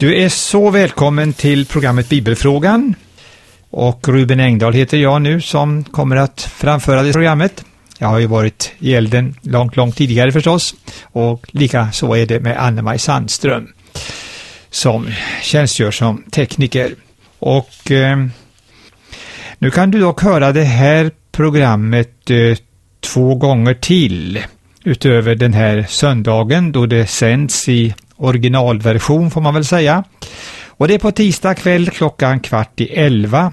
Du är så välkommen till programmet Bibelfrågan. Och Ruben Engdahl heter jag nu som kommer att framföra det programmet. Jag har ju varit i elden långt, långt tidigare förstås. Och lika så är det med Anne-Maj Sandström som tjänstgör som tekniker. Och eh, nu kan du dock höra det här programmet eh, två gånger till utöver den här söndagen då det sänds i originalversion får man väl säga. Och det är på tisdag kväll klockan kvart i elva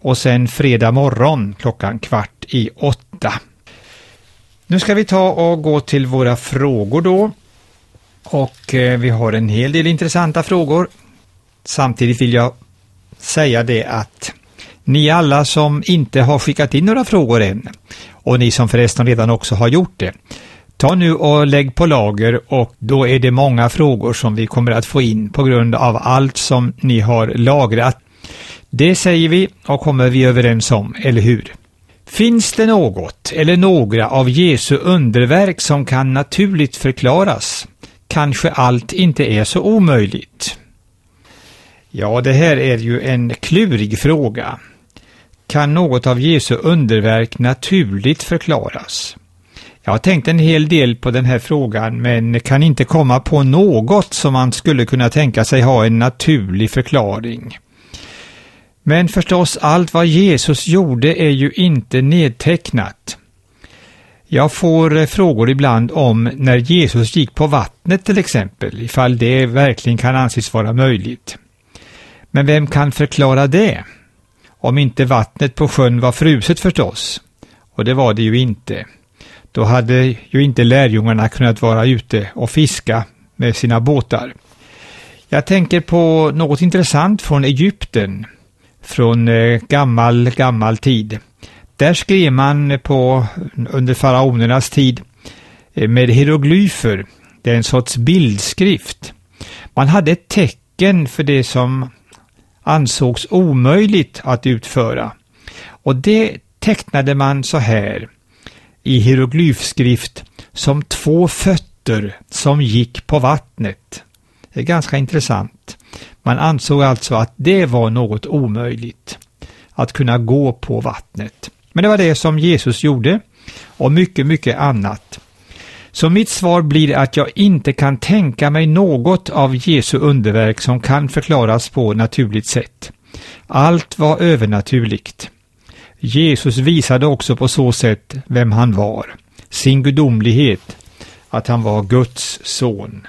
och sen fredag morgon klockan kvart i åtta. Nu ska vi ta och gå till våra frågor då. Och eh, vi har en hel del intressanta frågor. Samtidigt vill jag säga det att ni alla som inte har skickat in några frågor än och ni som förresten redan också har gjort det. Ta nu och lägg på lager och då är det många frågor som vi kommer att få in på grund av allt som ni har lagrat. Det säger vi och kommer vi överens om, eller hur? Finns det något eller några av Jesu underverk som kan naturligt förklaras? Kanske allt inte är så omöjligt? Ja, det här är ju en klurig fråga. Kan något av Jesu underverk naturligt förklaras? Jag har tänkt en hel del på den här frågan men kan inte komma på något som man skulle kunna tänka sig ha en naturlig förklaring. Men förstås, allt vad Jesus gjorde är ju inte nedtecknat. Jag får eh, frågor ibland om när Jesus gick på vattnet till exempel, ifall det verkligen kan anses vara möjligt. Men vem kan förklara det? Om inte vattnet på sjön var fruset förstås. Och det var det ju inte. Då hade ju inte lärjungarna kunnat vara ute och fiska med sina båtar. Jag tänker på något intressant från Egypten, från eh, gammal, gammal tid. Där skrev man på, under faraonernas tid eh, med hieroglyfer, det är en sorts bildskrift. Man hade ett tecken för det som ansågs omöjligt att utföra. Och det tecknade man så här i hieroglyfskrift som två fötter som gick på vattnet. Det är ganska intressant. Man ansåg alltså att det var något omöjligt, att kunna gå på vattnet. Men det var det som Jesus gjorde och mycket, mycket annat. Så mitt svar blir att jag inte kan tänka mig något av Jesu underverk som kan förklaras på naturligt sätt. Allt var övernaturligt. Jesus visade också på så sätt vem han var, sin gudomlighet, att han var Guds son.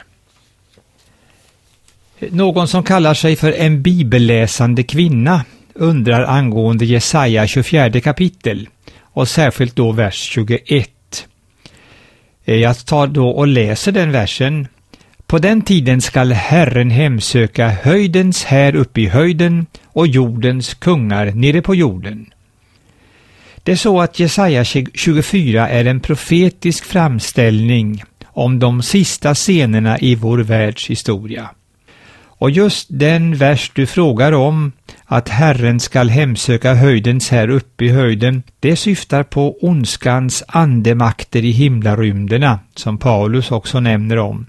Någon som kallar sig för en bibelläsande kvinna undrar angående Jesaja 24 kapitel och särskilt då vers 21. Eh, jag tar då och läser den versen. På den tiden skall Herren hemsöka höjdens här uppe i höjden och jordens kungar nere på jorden. Det är så att Jesaja 24 är en profetisk framställning om de sista scenerna i vår världs historia. Och just den vers du frågar om, att Herren skall hemsöka höjdens här uppe i höjden, det syftar på ondskans andemakter i himlarymderna, som Paulus också nämner om.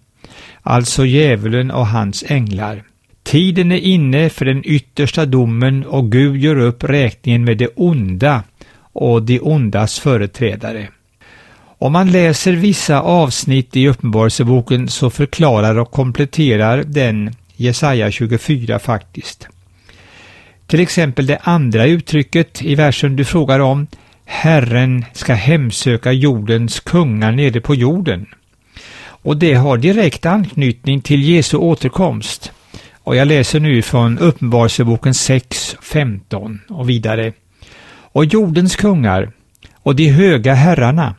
Alltså djävulen och hans änglar. Tiden är inne för den yttersta domen och Gud gör upp räkningen med det onda och de ondas företrädare. Om man läser vissa avsnitt i Uppenbarelseboken så förklarar och kompletterar den Jesaja 24 faktiskt. Till exempel det andra uttrycket i versen du frågar om, Herren ska hemsöka jordens kungar nere på jorden. Och det har direkt anknytning till Jesu återkomst. Och jag läser nu från Uppenbarelseboken 6, 15 och vidare och jordens kungar och de höga herrarna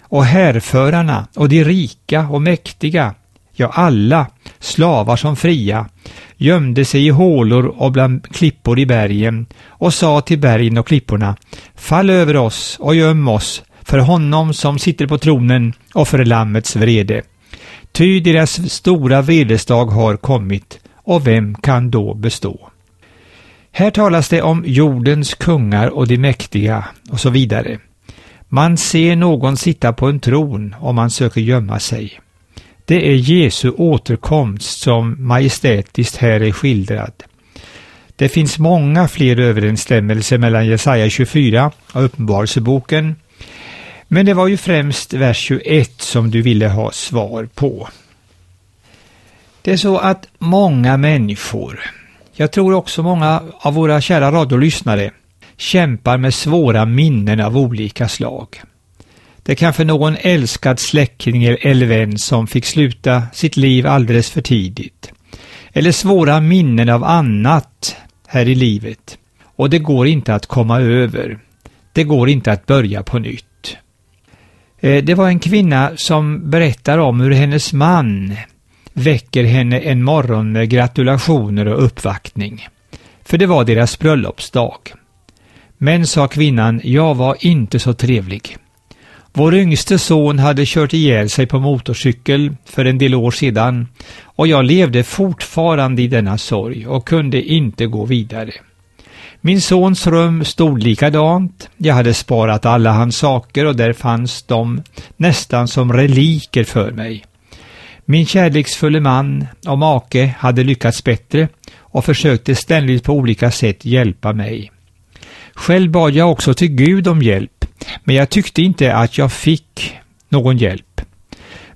och härförarna och de rika och mäktiga, ja alla, slavar som fria, gömde sig i hålor och bland klippor i bergen och sa till bergen och klipporna, fall över oss och göm oss för honom som sitter på tronen och för Lammets vrede. Ty deras stora vredesdag har kommit, och vem kan då bestå? Här talas det om jordens kungar och de mäktiga och så vidare. Man ser någon sitta på en tron om man söker gömma sig. det är Jesu återkomst som majestätiskt här är skildrad. Det finns många fler överensstämmelser mellan Jesaja 24 och Uppenbarelseboken, men det var ju främst vers 21 som du ville ha svar på. Det är så att många människor, jag tror också många av våra kära radiolyssnare, kämpar med svåra minnen av olika slag. Det är kanske någon älskad släkting eller vän som fick sluta sitt liv alldeles för tidigt. Eller svåra minnen av annat här i livet. Och det går inte att komma över. Det går inte att börja på nytt. Eh, det var en kvinna som berättar om hur hennes man väcker henne en morgon med gratulationer och uppvaktning. För det var deras bröllopsdag. Men, sa kvinnan, jag var inte så trevlig. Vår yngste son hade kört ihjäl sig på motorcykel för en del år sedan och jag levde fortfarande i denna sorg och kunde inte gå vidare. Min sons rum stod likadant. Jag hade sparat alla hans saker och där fanns de nästan som reliker för mig. Min kärleksfulle man och make hade lyckats bättre och försökte ständigt på olika sätt hjälpa mig. Själv bad jag också till Gud om hjälp, men jag tyckte inte att jag fick någon hjälp.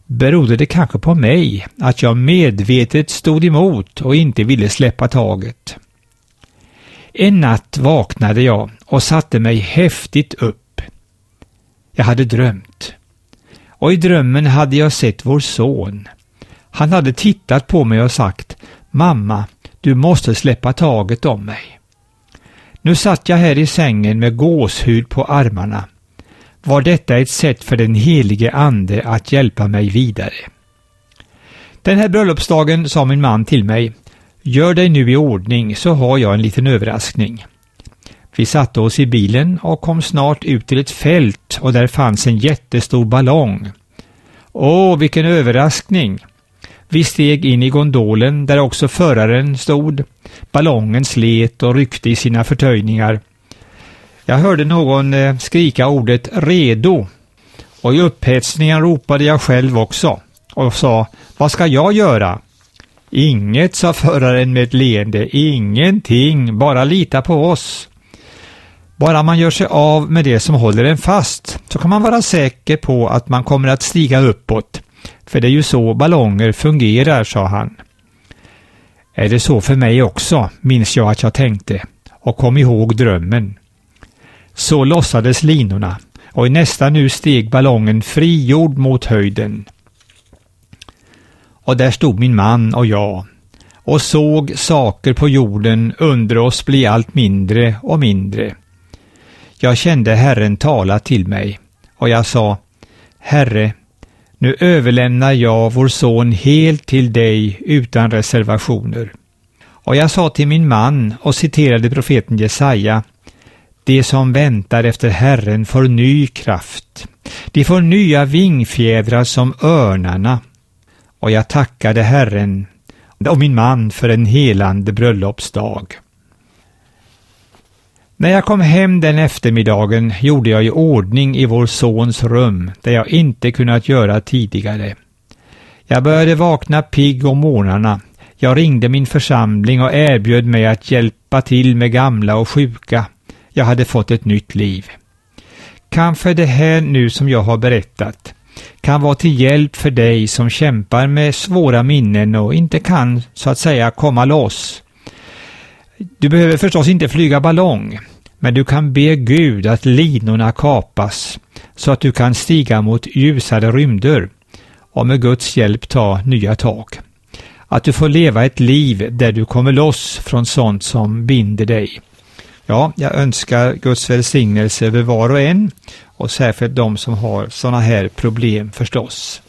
Berodde det kanske på mig att jag medvetet stod emot och inte ville släppa taget? En natt vaknade jag och satte mig häftigt upp. Jag hade drömt. Och i drömmen hade jag sett vår son. Han hade tittat på mig och sagt Mamma, du måste släppa taget om mig. Nu satt jag här i sängen med gåshud på armarna. Var detta ett sätt för den helige Ande att hjälpa mig vidare? Den här bröllopsdagen sa min man till mig Gör dig nu i ordning så har jag en liten överraskning. Vi satte oss i bilen och kom snart ut till ett fält och där fanns en jättestor ballong. Åh, vilken överraskning! Vi steg in i gondolen där också föraren stod. Ballongen slet och ryckte i sina förtöjningar. Jag hörde någon eh, skrika ordet ”redo” och i upphetsningen ropade jag själv också och sa ”Vad ska jag göra?” Inget, sa föraren med ett leende, ingenting, bara lita på oss. Bara man gör sig av med det som håller en fast så kan man vara säker på att man kommer att stiga uppåt. För det är ju så ballonger fungerar, sa han. Är det så för mig också, minns jag att jag tänkte och kom ihåg drömmen. Så lossades linorna och i nästa nu steg ballongen frigjord mot höjden. Och där stod min man och jag och såg saker på jorden under oss bli allt mindre och mindre. Jag kände Herren tala till mig och jag sa Herre, nu överlämnar jag vår son helt till dig utan reservationer. Och jag sa till min man och citerade profeten Jesaja De som väntar efter Herren får ny kraft. De får nya vingfjädrar som örnarna. Och jag tackade Herren och min man för en helande bröllopsdag. När jag kom hem den eftermiddagen gjorde jag i ordning i vår sons rum, där jag inte kunnat göra tidigare. Jag började vakna pigg om morgnarna. Jag ringde min församling och erbjöd mig att hjälpa till med gamla och sjuka. Jag hade fått ett nytt liv. Kanske det här nu som jag har berättat kan vara till hjälp för dig som kämpar med svåra minnen och inte kan, så att säga, komma loss. Du behöver förstås inte flyga ballong, men du kan be Gud att linorna kapas så att du kan stiga mot ljusare rymder och med Guds hjälp ta nya tag. Att du får leva ett liv där du kommer loss från sånt som binder dig. Ja, jag önskar Guds välsignelse över var och en och särskilt de som har sådana här problem förstås.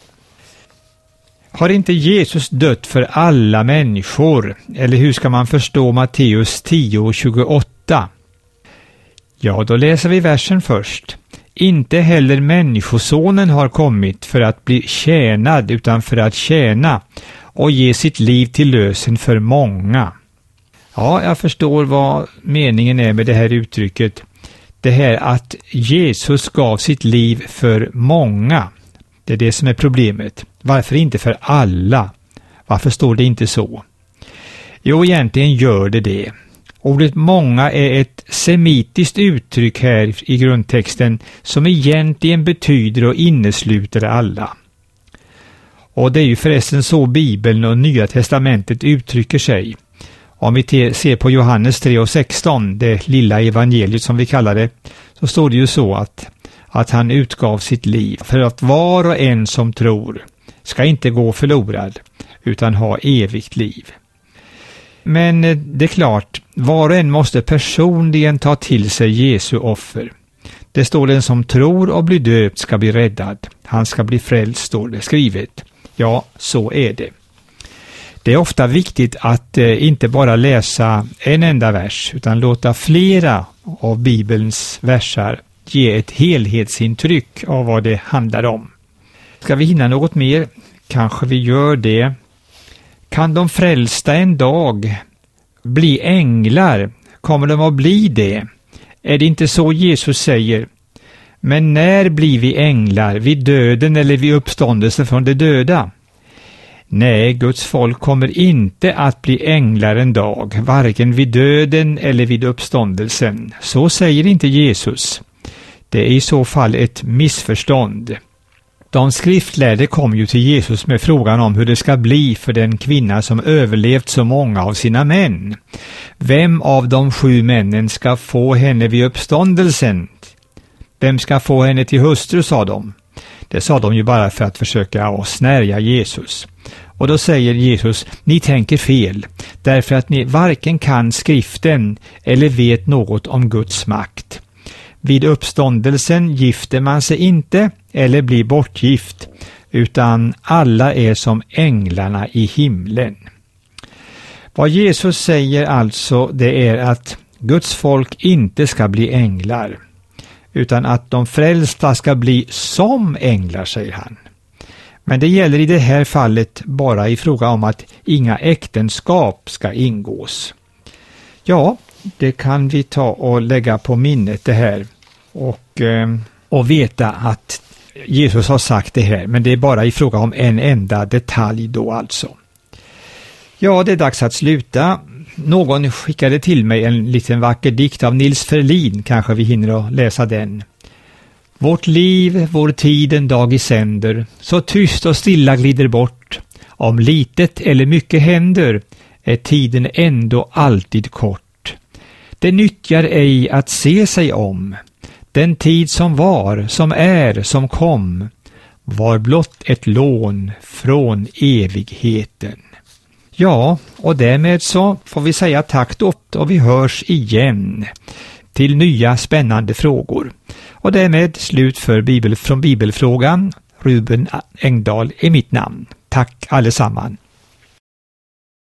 Har inte Jesus dött för alla människor? Eller hur ska man förstå Matteus 10 och 28? Ja, då läser vi versen först. Inte heller Människosonen har kommit för att bli tjänad utan för att tjäna och ge sitt liv till lösen för många. Ja, jag förstår vad meningen är med det här uttrycket. Det här att Jesus gav sitt liv för många. Det är det som är problemet. Varför inte för alla? Varför står det inte så? Jo, egentligen gör det det. Ordet många är ett semitiskt uttryck här i grundtexten som egentligen betyder och innesluter alla. Och det är ju förresten så Bibeln och Nya Testamentet uttrycker sig. Om vi ser på Johannes 3 och 16, det lilla evangeliet som vi kallar det, så står det ju så att, att han utgav sitt liv för att var och en som tror ska inte gå förlorad utan ha evigt liv. Men eh, det är klart, var och en måste personligen ta till sig Jesu offer. Det står den som tror och blir döpt ska bli räddad. Han ska bli frälst, står det skrivet. Ja, så är det. Det är ofta viktigt att eh, inte bara läsa en enda vers, utan låta flera av Bibelns versar ge ett helhetsintryck av vad det handlar om. Ska vi hinna något mer? Kanske vi gör det. Kan de frälsta en dag bli änglar? Kommer de att bli det? Är det inte så Jesus säger? Men när blir vi änglar? Vid döden eller vid uppståndelsen från de döda? Nej, Guds folk kommer inte att bli änglar en dag, varken vid döden eller vid uppståndelsen. Så säger inte Jesus. Det är i så fall ett missförstånd. De skriftlärde kom ju till Jesus med frågan om hur det ska bli för den kvinna som överlevt så många av sina män. Vem av de sju männen ska få henne vid uppståndelsen? Vem ska få henne till hustru, sa de. Det sa de ju bara för att försöka snärja Jesus. Och då säger Jesus, ni tänker fel, därför att ni varken kan skriften eller vet något om Guds makt. Vid uppståndelsen gifter man sig inte eller blir bortgift, utan alla är som änglarna i himlen. Vad Jesus säger alltså, det är att Guds folk inte ska bli änglar, utan att de frälsta ska bli som änglar, säger han. Men det gäller i det här fallet bara i fråga om att inga äktenskap ska ingås. Ja, det kan vi ta och lägga på minnet det här och, eh, och veta att Jesus har sagt det här, men det är bara i fråga om en enda detalj då alltså. Ja, det är dags att sluta. Någon skickade till mig en liten vacker dikt av Nils Ferlin, kanske vi hinner att läsa den. Vårt liv, vår tid en dag i sänder, så tyst och stilla glider bort. Om litet eller mycket händer, är tiden ändå alltid kort. Det nyttjar ej att se sig om. Den tid som var, som är, som kom, var blott ett lån från evigheten. Ja, och därmed så får vi säga tack då och vi hörs igen till nya spännande frågor. Och därmed slut för Bibel, från Bibelfrågan. Ruben Engdahl är mitt namn. Tack allesammans.